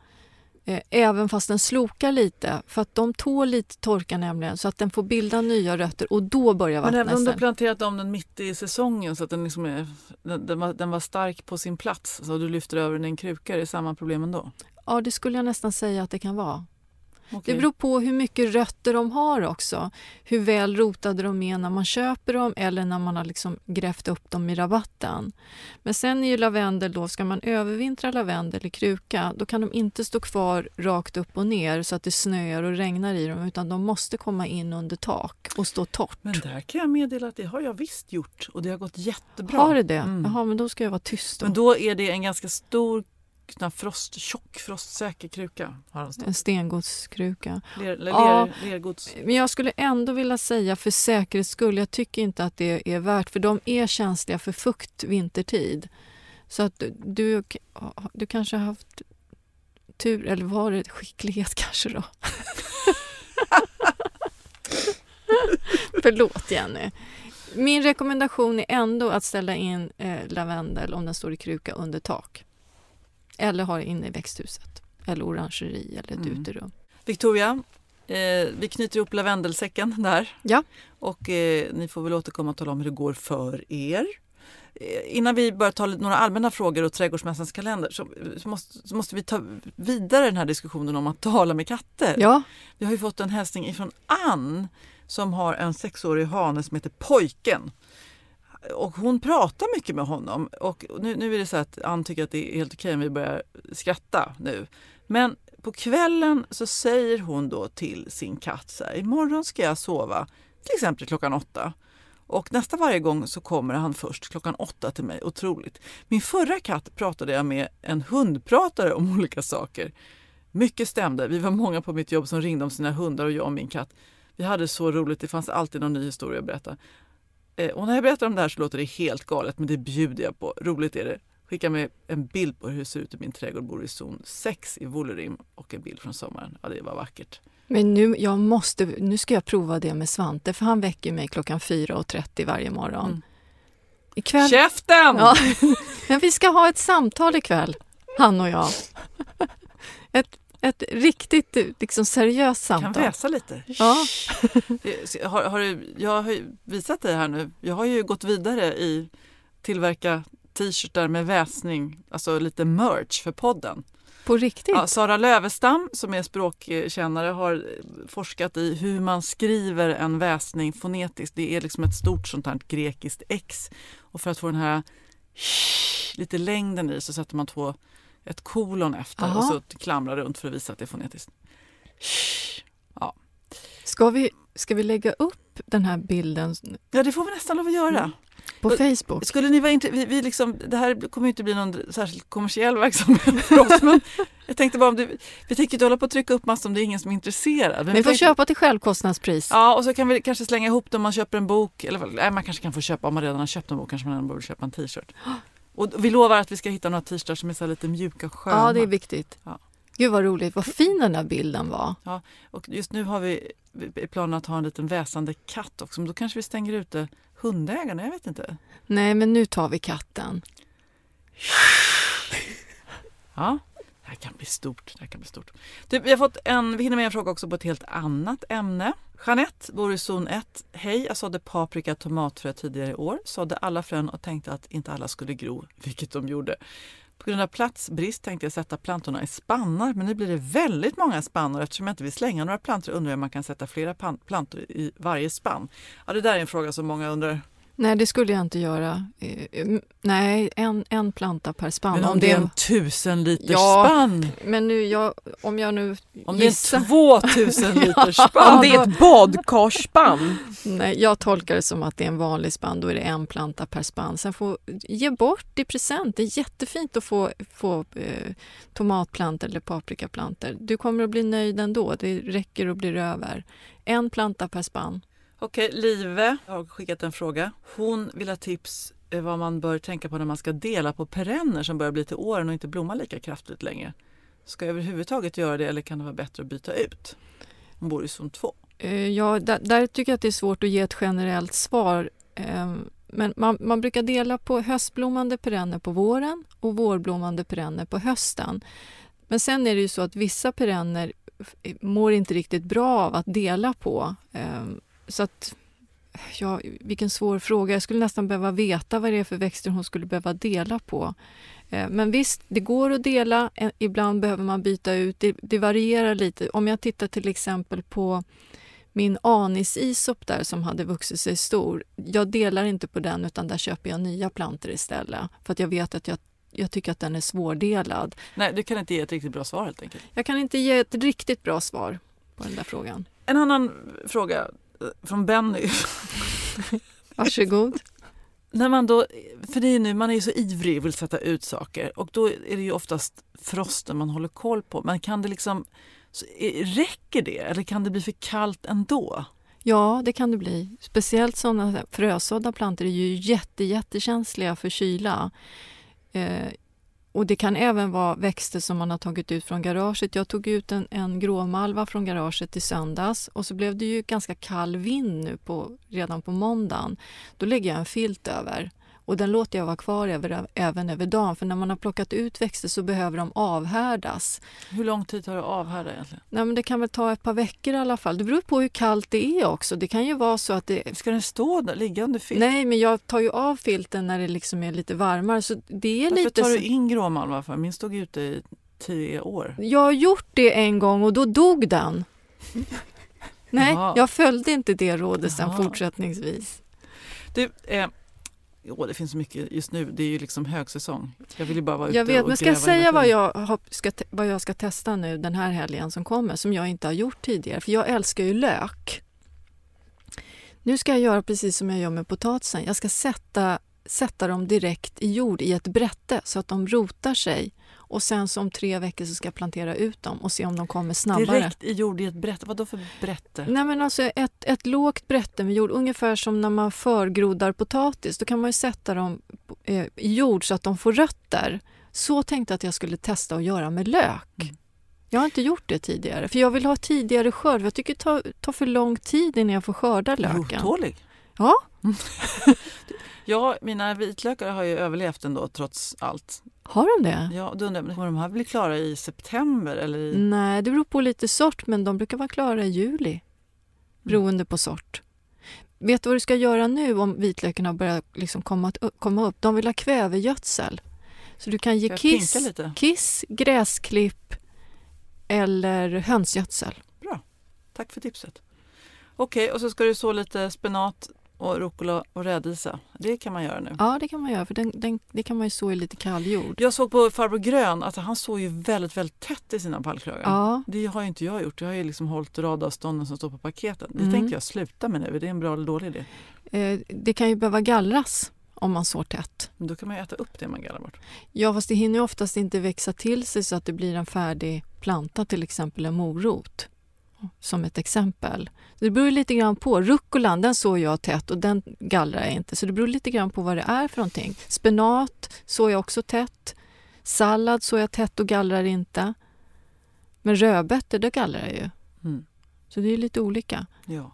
Eh, även fast den slokar lite, för att de tål lite torka nämligen, så att den får bilda nya rötter och då börjar Men vattna även om du har planterat om den mitt i säsongen så att den, liksom är, den, den, var, den var stark på sin plats så du lyfter över den i en kruka, är det samma problem ändå? Ja, det skulle jag nästan säga att det kan vara. Okej. Det beror på hur mycket rötter de har också. Hur väl rotade de är när man köper dem eller när man har liksom grävt upp dem i rabatten. Men sen är ju lavendel då, ska man övervintra lavendel i kruka, då kan de inte stå kvar rakt upp och ner så att det snöar och regnar i dem, utan de måste komma in under tak och stå torrt. Men där kan jag meddela att det har jag visst gjort och det har gått jättebra. Har det det? Mm. Jaha, men då ska jag vara tyst då. Men då är det en ganska stor, frost, tjock, frostsäker kruka. Har stått. En stengodskruka. Ler, ler, Ja. Lergods. Men jag skulle ändå vilja säga för säkerhets skull, jag tycker inte att det är värt, för de är känsliga för fukt vintertid. Så att du, du kanske har haft tur, eller var det skicklighet *laughs* kanske då? *laughs* Förlåt Jenny. Min rekommendation är ändå att ställa in eh, lavendel om den står i kruka under tak. Eller ha det inne i växthuset. Eller orangeri eller ett Mm. uterum. Victoria, eh, vi knyter ihop lavendelsäcken där. Ja. Och eh, ni får väl återkomma och tala om hur det går för er. eh, innan vi börjar ta några allmänna frågor och Trädgårdsmässans kalender så, så, måste, så måste vi ta vidare den här diskussionen om att tala med katter. Ja, Vi har ju fått en hälsning ifrån Ann som har en sexårig hane som heter Pojken. Och hon pratar mycket med honom. Och nu, nu är det så att Ann tycker att det är helt okej om vi börjar skratta nu. Men på kvällen så säger hon då till sin katt så här, imorgon ska jag sova till exempel klockan åtta. Och nästa varje gång så kommer han först klockan åtta till mig. Otroligt. Min förra katt pratade jag med en hundpratare om *laughs* olika saker. Mycket stämde. Vi var många på mitt jobb som ringde om sina hundar och jag och min katt. Vi hade så roligt. Det fanns alltid någon ny historia att berätta. Eh, Och när jag berättar om det här så låter det helt galet, men det bjuder jag på. Roligt är det. Skicka med en bild på hur det ser ut i min trädgård. Bor i zon 6 i Wollerim och en bild från sommaren. Ja, det var vackert. men nu, jag måste, nu ska jag prova det med Svante för han väcker mig klockan 4.30 varje morgon. Mm. Ikväll, Käften! ja, *laughs* men vi ska ha ett samtal ikväll, han och jag. *laughs* Ett, ett riktigt liksom, seriöst Kan samtal. väsa lite. Ja. Har, har du, jag har ju visat dig här nu. Jag har ju gått vidare i tillverka t-shirtar med väsning, alltså lite merch för podden. På riktigt? Ja, Sara Lövestam som är språkkännare har forskat i hur man skriver en väsning fonetiskt. Det är liksom ett stort sånt här grekiskt X. Och för att få den här lite längden i så sätter man två, ett kolon efter Aha. och så klamrar runt för att visa att det är fonetiskt. Ska, vi, ska vi lägga upp den här bilden Ja, det får vi nästan lov att göra. på Och- Facebook? Skulle ni vara inte, vi, vi liksom, det här kommer inte bli någon särskilt kommersiell verksamhet för oss, men jag tänkte bara om du, vi tänker inte hålla på att trycka upp massor om det är ingen som är intresserad. Men vi får tänkte- köpa till självkostnadspris. Ja, och så kan vi kanske slänga ihop det om man köper en bok. Eller nej, man kanske kan få köpa, om man redan har köpt en bok kanske man ändå borde köpa en t-shirt. Och vi lovar att vi ska hitta några t-shirtar som är så lite mjuka och sköna. Ja, det är viktigt. Ja. Gud vad roligt, vad fin den där bilden var. Och just nu har vi i planen att ha en liten väsande katt också, men då kanske vi stänger ute hundägarna, jag vet inte. Nej, men nu tar vi katten. Ja, det här kan bli stort. Det kan bli stort. Du, vi har fått en, vi hinner med en fråga också på ett helt annat ämne. Jeanette bor i zon 1. Hej, jag sådde paprika och tomatfrö tidigare i år. Sådde alla frön och tänkte att inte alla skulle gro, *laughs* vilket de gjorde. På grund av platsbrist tänkte jag sätta plantorna i spannar, men nu blir det väldigt många spannar. Eftersom jag inte vill slänga några plantor undrar jag om man kan sätta flera plantor i varje spann. Ja, det där är en fråga som många undrar. Nej, det skulle jag inte göra. Eh, Nej, en, en planta per spann. Men om det är en tusen liters Ja, spann? Men nu, jag, om jag nu Om det är gissar... en 2000 *laughs* liters spann? Om det är ett badkarsspann. Nej, jag tolkar det som att det är en vanlig spann, då är det en planta per spann. Sen får ge bort i present. Det är jättefint att få, få eh, tomatplantor eller paprikaplantor. Du kommer att bli nöjd ändå. Det räcker och blir över. En planta per spann. Okej, Live har skickat en fråga. Hon vill ha tips eh, vad man bör tänka på när man ska dela på perenner som börjar bli till åren och inte blommar lika kraftigt längre. Ska jag överhuvudtaget göra det eller kan det vara bättre att byta ut? Hon bor i zon 2. Eh, ja, där, där tycker jag att det är svårt att ge ett generellt svar. Ehm, men man, man brukar dela på höstblommande perenner på våren och vårblommande perenner på hösten. Men sen är det ju så att vissa perenner mår inte riktigt bra av att dela på. Ehm, så att, ja, vilken svår fråga. Jag skulle nästan behöva veta vad det är för växter hon skulle behöva dela på. Eh, Men visst, det går att dela. Eh, Ibland behöver man byta ut. Det, det varierar lite. Om jag tittar till exempel på min anisisop där som hade vuxit sig stor. Jag delar inte på den utan där köper jag nya plantor istället. För att jag vet att jag, jag tycker att den är svårdelad. Nej, du kan inte ge ett riktigt bra svar helt enkelt. Jag kan inte ge ett riktigt bra svar på den där frågan. En annan fråga från Benny. Varsågod. När man då, för det är nu, man är ju så ivrig och vill sätta ut saker och då är det ju oftast frosten man håller koll på. Men kan det liksom, eh, räcker det eller kan det bli för kallt ändå? Ja, det kan det bli. Speciellt sådana frösådda plantor är ju jätte, jättekänsliga för kyla. Och det kan även vara växter som man har tagit ut från garaget. Jag tog ut en, en gråmalva från garaget i söndags och så blev det ju ganska kall vind nu på, redan på måndagen. Då lägger jag en filt över och den låter jag vara kvar över, även över dagen för när man har plockat ut växter så behöver de avhärdas. Hur lång tid tar det att avhärda egentligen? Nej, men det kan väl ta ett par veckor i alla fall. Det beror på hur kallt det är också. Det kan ju vara så att det... Ska den stå där, ligga under filt? Nej, men jag tar ju av filten när det liksom är lite varmare. Så det är Varför lite tar du in gråmalm? För? Min stod ute i tio år. Jag har gjort det en gång och då dog den. Nej, Jaha. jag följde inte det rådet sen fortsättningsvis. Du, eh, jo, det finns så mycket just nu. Det är ju liksom högsäsong. Jag vill ju bara vara Jag ute vet, och men ska jag säga vad jag, ska, vad jag ska testa nu den här helgen som kommer, som jag inte har gjort tidigare? För jag älskar ju lök. Nu ska jag göra precis som jag gör med potatisen. Jag ska sätta, sätta dem direkt i jord i ett brätte så att de rotar sig. Och sen så om tre veckor så ska jag plantera ut dem och se om de kommer snabbare. Direkt i jord i ett brätte. Vad då för brätte? Nej men alltså ett, ett lågt brätte med jord, ungefär som när man förgrodar potatis. Då kan man ju sätta dem eh, i jord så att de får rötter. Så tänkte jag att jag skulle testa att göra med lök. Jag har inte gjort det tidigare, för jag vill ha tidigare skörd. Jag tycker det tar, tar för lång tid innan jag får skörda löken. Rottålig? Ja, *laughs* Ja, mina vitlökar har ju överlevt ändå trots allt. Har de det? Ja, då undrar jag, kommer de här bli klara i september eller i... Nej, det beror på lite sort, men de brukar vara klara i juli. Beroende på sort. Vet du vad du ska göra nu om vitlökarna börjar liksom komma, komma upp? De vill ha kvävegödsel. Så du kan ge kiss, kiss, gräsklipp eller hönsgödsel. Tack för tipset. Okej, och så ska du så lite spenat och rucola och rädisa. Det kan man göra nu. Ja, det kan man göra, för den, den, det kan man ju så i lite kall jord. Jag såg på farbror Grön att han såg ju väldigt, väldigt tätt i sina pallkragar. Ja. Det har ju inte jag gjort. Jag har ju liksom hållit radavstånden som står på paketen. Det Mm. tänkte jag sluta med nu. Är det en bra eller dålig idé? Eh, det kan ju behöva gallras om man sår tätt. Men då kan man ju äta upp det man gallrar bort. Ja, fast det hinner ju oftast inte växa till sig så att det blir en färdig planta, till exempel en morot. Som ett exempel. Det beror lite grann på. Rucolan, den såg jag tätt och den gallrar jag inte. Så det beror lite grann på vad det är för någonting. Spenat såg jag också tätt. Sallad såg jag tätt och gallrar inte. Men rödbetor, det gallrar jag ju. Mm. Så det är lite olika. Ja.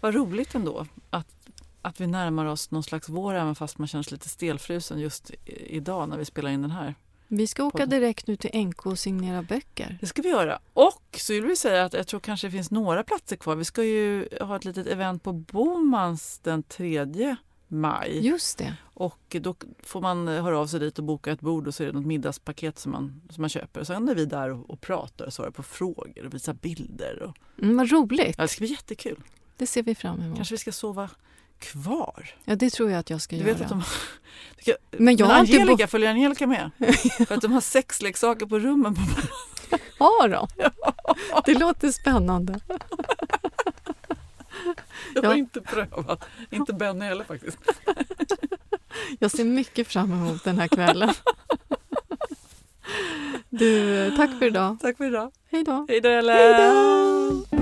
Vad roligt ändå att, att vi närmar oss någon slags vår även fast man känner sig lite stelfrusen just idag när vi spelar in den här. Vi ska åka direkt nu till NK och signera böcker. Det ska vi göra. Och så vill vi säga att jag tror kanske det finns några platser kvar. Vi ska ju ha ett litet event på Bomans den 3 maj. Just det. Och då får man höra av sig dit och boka ett bord och så är det något middagspaket som man, som man köper. Sen är vi där och, och pratar och svarar på frågor och visar bilder. Och, Mm, vad roligt. ja, det ska bli jättekul. Det ser vi fram emot. Kanske vi ska sova kvar. Ja, det tror jag att jag ska Du göra. vet att de, *laughs* Tycker- Men jag Men har inte Angelica, bo- följer Angelica med? *laughs* För att de har sexleksaker på rummen. På *laughs* Har de? Det låter spännande. Jag har Ja. inte prövat. Inte Benny heller faktiskt. Jag ser mycket fram emot den här kvällen. Du, tack för idag. Tack för idag. Hej då. Hej då Ellen!